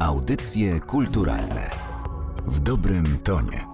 Audycje kulturalne w dobrym tonie.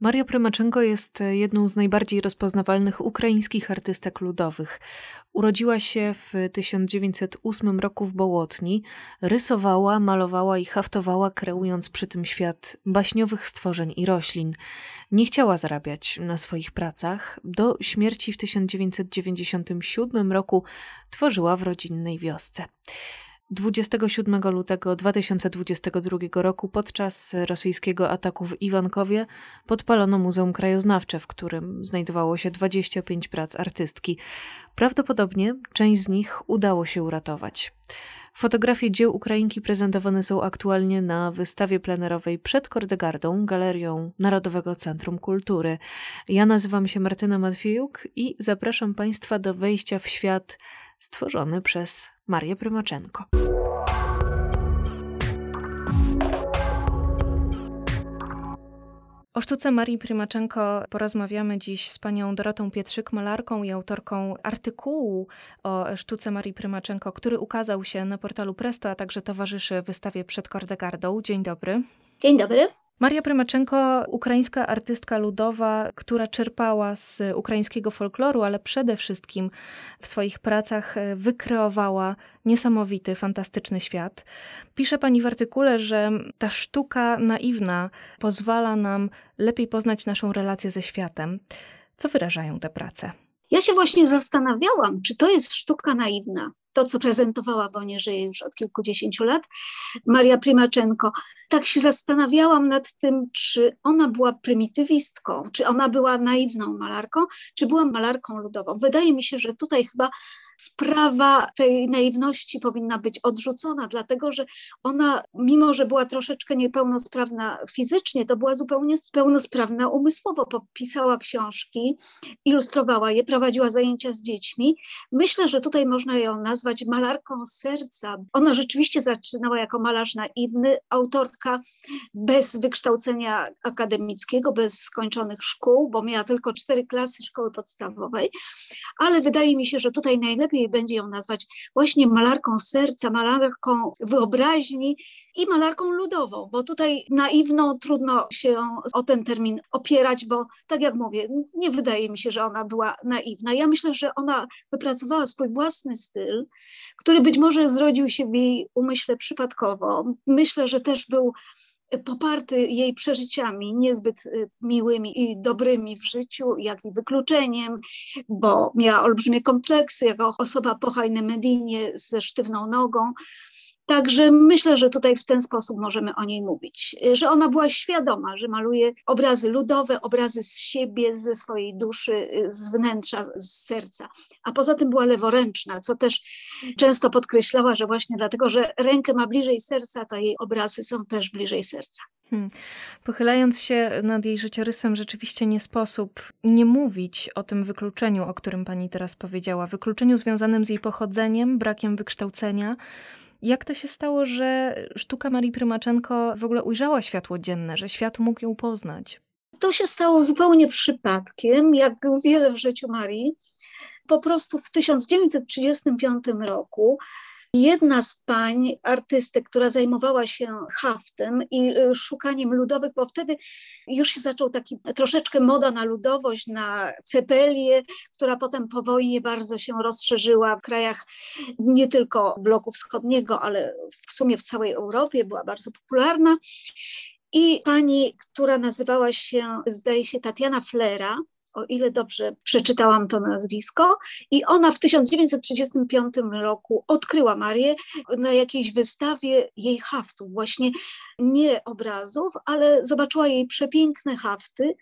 Maria Prymaczenko jest jedną z najbardziej rozpoznawalnych ukraińskich artystek ludowych. Urodziła się w 1908 roku w Bołotni, rysowała, malowała i haftowała, kreując przy tym świat baśniowych stworzeń i roślin. Nie chciała zarabiać na swoich pracach. Do śmierci w 1997 roku tworzyła w rodzinnej wiosce. 27 lutego 2022 roku podczas rosyjskiego ataku w Iwankowie podpalono Muzeum Krajoznawcze, w którym znajdowało się 25 prac artystki. Prawdopodobnie część z nich udało się uratować. Fotografie dzieł Ukrainki prezentowane są aktualnie na wystawie plenerowej przed Kordegardą, Galerią Narodowego Centrum Kultury. Ja nazywam się Martyna Matwiejuk i zapraszam Państwa do wejścia w świat stworzony przez Marię Prymaczenko. O sztuce Marii Prymaczenko porozmawiamy dziś z panią Dorotą Pietrzyk, malarką i autorką artykułu o sztuce Marii Prymaczenko, który ukazał się na portalu Presto, a także towarzyszy wystawie przed Kordegardą. Dzień dobry. Dzień dobry. Maria Prymaczenko, ukraińska artystka ludowa, która czerpała z ukraińskiego folkloru, ale przede wszystkim w swoich pracach wykreowała niesamowity, fantastyczny świat. Pisze pani w artykule, że ta sztuka naiwna pozwala nam lepiej poznać naszą relację ze światem. Co wyrażają te prace? Ja się właśnie zastanawiałam, czy to jest sztuka naiwna, to, co prezentowała, bo nie żyje już od kilkudziesięciu lat, Maria Primaczenko. Tak się zastanawiałam nad tym, czy ona była prymitywistką, czy ona była naiwną malarką, czy była malarką ludową. Wydaje mi się, że tutaj chyba sprawa tej naiwności powinna być odrzucona, dlatego że ona, mimo że była troszeczkę niepełnosprawna fizycznie, to była zupełnie pełnosprawna umysłowo. Popisała książki, ilustrowała je, prowadziła zajęcia z dziećmi. Myślę, że tutaj można ją nazwać malarką serca. Ona rzeczywiście zaczynała jako malarz naiwny, autorka bez wykształcenia akademickiego, bez skończonych szkół, bo miała tylko cztery klasy szkoły podstawowej, ale wydaje mi się, że tutaj najlepiej lepiej będzie ją nazwać właśnie malarką serca, malarką wyobraźni i malarką ludową, bo tutaj naiwną trudno się o ten termin opierać, bo tak jak mówię, nie wydaje mi się, że ona była naiwna. Ja myślę, że ona wypracowała swój własny styl, który być może zrodził się w jej umyśle przypadkowo. Myślę, że też był poparty jej przeżyciami niezbyt y, miłymi i dobrymi w życiu, jak i wykluczeniem, bo miała olbrzymie kompleksy jako osoba po Medinie ze sztywną nogą. Także myślę, że tutaj w ten sposób możemy o niej mówić, że ona była świadoma, że maluje obrazy ludowe, obrazy z siebie, ze swojej duszy, z wnętrza, z serca. A poza tym była leworęczna, co też często podkreślała, że właśnie dlatego, że rękę ma bliżej serca, to jej obrazy są też bliżej serca. Hmm. Pochylając się nad jej życiorysem, rzeczywiście nie sposób nie mówić o tym wykluczeniu, o którym pani teraz powiedziała. Wykluczeniu związanym z jej pochodzeniem, brakiem wykształcenia jak to się stało, że sztuka Marii Prymaczenko w ogóle ujrzała światło dzienne, że świat mógł ją poznać? To się stało zupełnie przypadkiem, jak wiele w życiu Marii. Po prostu w 1935 roku Jedna z pań, artystek, która zajmowała się haftem i y, szukaniem ludowych, bo wtedy już się zaczął taki troszeczkę moda na ludowość, na cepelię, która potem po wojnie bardzo się rozszerzyła w krajach nie tylko bloku wschodniego, ale w sumie w całej Europie była bardzo popularna. I pani, która nazywała się, zdaje się, Tatiana Flera, o ile dobrze przeczytałam to nazwisko. I ona w 1935 roku odkryła Marię na jakiejś wystawie jej haftów, właśnie nie obrazów, ale zobaczyła jej przepiękne hafty,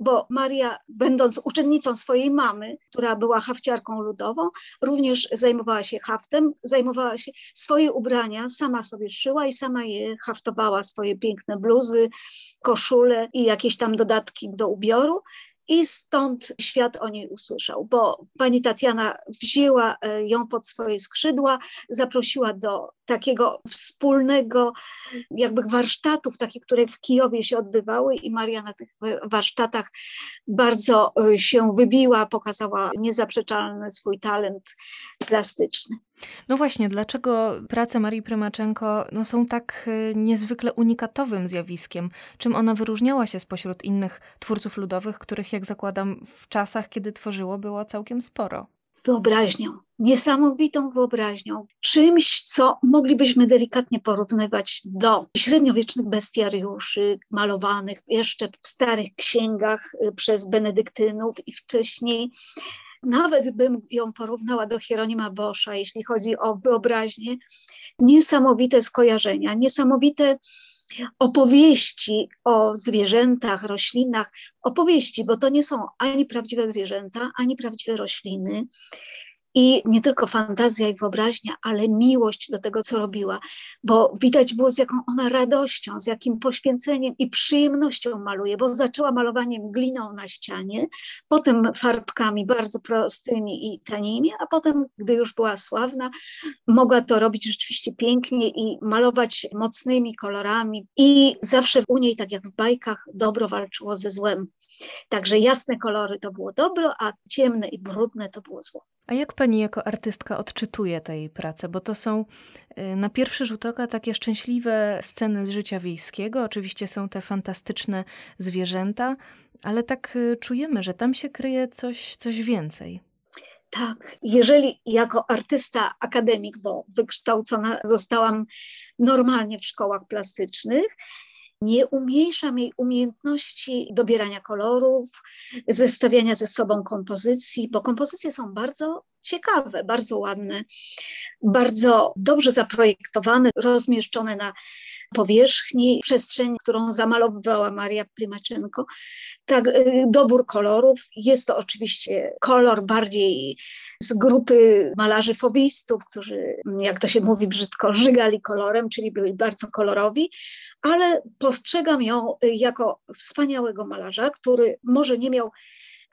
bo Maria, będąc uczennicą swojej mamy, która była hafciarką ludową, również zajmowała się haftem, zajmowała się swoje ubrania, sama sobie szyła i sama je haftowała, swoje piękne bluzy, koszule i jakieś tam dodatki do ubioru. I stąd świat o niej usłyszał, bo pani Tatiana wzięła e, ją pod swoje skrzydła, zaprosiła do takiego wspólnego jakby warsztatów, takich, które w Kijowie się odbywały i Maria na tych warsztatach bardzo e, się wybiła, pokazała niezaprzeczalny swój talent plastyczny. No właśnie, dlaczego prace Marii Prymaczenko no, są tak e, niezwykle unikatowym zjawiskiem? Czym ona wyróżniała się spośród innych twórców ludowych, których, jak zakładam, w czasach, kiedy tworzyło, było całkiem sporo? Wyobraźnią, niesamowitą wyobraźnią, czymś, co moglibyśmy delikatnie porównywać do średniowiecznych bestiariuszy malowanych jeszcze w starych księgach y, przez benedyktynów i wcześniej. Nawet bym ją porównała do Hieronima Boscha, jeśli chodzi o wyobraźnię, niesamowite skojarzenia, niesamowite opowieści o zwierzętach, roślinach, opowieści, bo to nie są ani prawdziwe zwierzęta, ani prawdziwe rośliny. I nie tylko fantazja i wyobraźnia, ale miłość do tego, co robiła, bo widać było, z jaką ona radością, z jakim poświęceniem i przyjemnością maluje, bo zaczęła malowaniem gliną na ścianie, potem farbkami bardzo prostymi i tanimi, a potem, gdy już była sławna, mogła to robić rzeczywiście pięknie i malować mocnymi kolorami. I zawsze u niej, tak jak w bajkach, dobro walczyło ze złem. Także jasne kolory to było dobro, a ciemne i brudne to było zło. A jak pani jako artystka odczytuje tej pracy? Bo to są y, na pierwszy rzut oka takie szczęśliwe sceny z życia wiejskiego. Oczywiście są te fantastyczne zwierzęta, ale tak y, czujemy, że tam się kryje coś, coś więcej. Tak, jeżeli jako artysta, akademik, bo wykształcona zostałam normalnie w szkołach plastycznych, nie umniejszam jej umiejętności dobierania kolorów, zestawiania ze sobą kompozycji, bo kompozycje są bardzo ciekawe, bardzo ładne, bardzo dobrze zaprojektowane, rozmieszczone na powierzchni, przestrzeń, którą zamalowywała Maria Primaczenko. Tak, y, dobór kolorów. Jest to oczywiście kolor bardziej z grupy malarzy fobistów, którzy, jak to się mówi brzydko, żygali kolorem, czyli byli bardzo kolorowi, ale postrzegam ją jako wspaniałego malarza, który może nie miał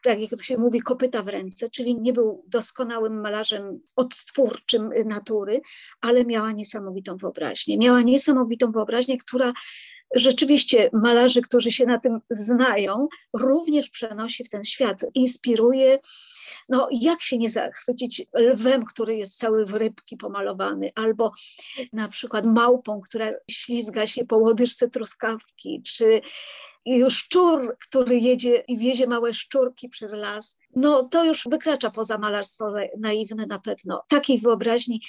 tak jak to się mówi, kopyta w ręce, czyli nie był doskonałym malarzem odtwórczym natury, ale miała niesamowitą wyobraźnię. Miała niesamowitą wyobraźnię, która rzeczywiście malarzy, którzy się na tym znają, również przenosi w ten świat, inspiruje. No, jak się nie zachwycić lwem, który jest cały w rybki pomalowany, albo na przykład małpą, która ślizga się po łodyżce truskawki, czy szczur, który jedzie i wiezie małe szczurki przez las, no to już wykracza poza malarstwo naiwne na pewno. Takiej wyobraźni,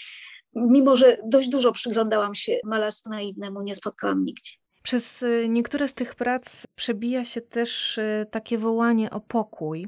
mimo że dość dużo przyglądałam się malarstwu naiwnemu, nie spotkałam nigdzie. Przez y, niektóre z tych prac przebija się też y, takie wołanie o pokój.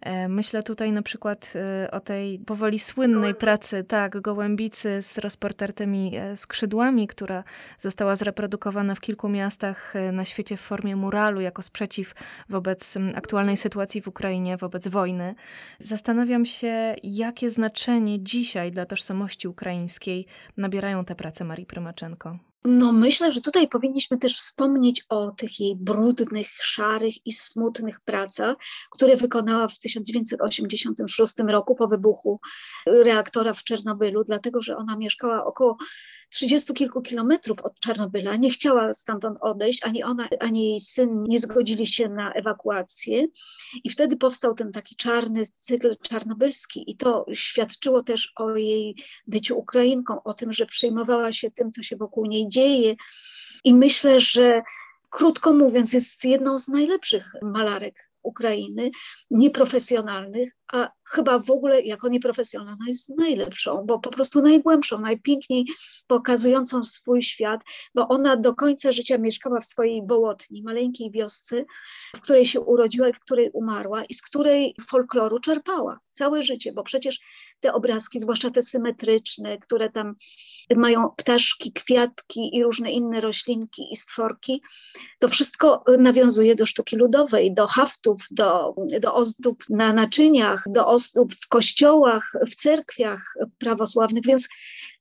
E, myślę tutaj na przykład y, o tej powoli słynnej pracy, tak, Gołębicy z rozportartymi e, skrzydłami, która została zreprodukowana w kilku miastach e, na świecie w formie muralu jako sprzeciw wobec aktualnej sytuacji w Ukrainie, wobec wojny. Zastanawiam się, jakie znaczenie dzisiaj dla tożsamości ukraińskiej nabierają te prace Marii Prymaczenko. No myślę, że tutaj powinniśmy też wspomnieć o tych jej brudnych, szarych i smutnych pracach, które wykonała w 1986 roku po wybuchu reaktora w Czernobylu, dlatego że ona mieszkała około trzydziestu kilku kilometrów od Czarnobyla. Nie chciała stamtąd odejść, ani ona, ani jej syn nie zgodzili się na ewakuację. I wtedy powstał ten taki czarny cykl czarnobylski. I to świadczyło też o jej byciu Ukrainką, o tym, że przejmowała się tym, co się wokół niej dzieje. I myślę, że krótko mówiąc, jest jedną z najlepszych malarek Ukrainy, nieprofesjonalnych, a chyba w ogóle jako nieprofesjonalna jest najlepszą, bo po prostu najgłębszą, najpiękniej pokazującą swój świat, bo ona do końca życia mieszkała w swojej Bołotni, maleńkiej wiosce, w której się urodziła i w której umarła i z której folkloru czerpała całe życie, bo przecież te obrazki, zwłaszcza te symetryczne, które tam mają ptaszki, kwiatki i różne inne roślinki i stworki, to wszystko nawiązuje do sztuki ludowej, do haftów, do, do ozdób na naczyniach, do ozdób w kościołach, w cerkwiach prawosławnych, więc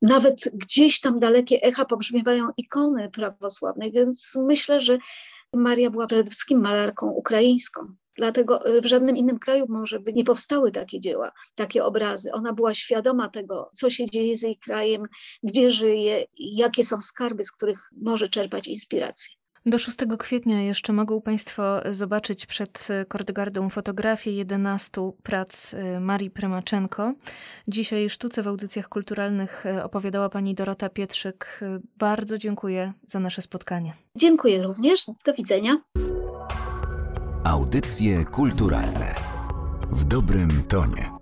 nawet gdzieś tam dalekie echa pobrzmiewają ikony prawosławne, więc myślę, że Maria była przede wszystkim malarką ukraińską. Dlatego w żadnym innym kraju może by nie powstały takie dzieła, takie obrazy. Ona była świadoma tego, co się dzieje z jej krajem, gdzie żyje, jakie są skarby, z których może czerpać inspirację. Do 6 kwietnia jeszcze mogą Państwo zobaczyć przed Kordegardą fotografię 11 prac y, Marii Prymaczenko. Dzisiaj sztuce w audycjach kulturalnych y, opowiadała Pani Dorota Pietrzyk. Bardzo dziękuję za nasze spotkanie. Dziękuję również. Do widzenia. Audycje kulturalne w dobrym tonie.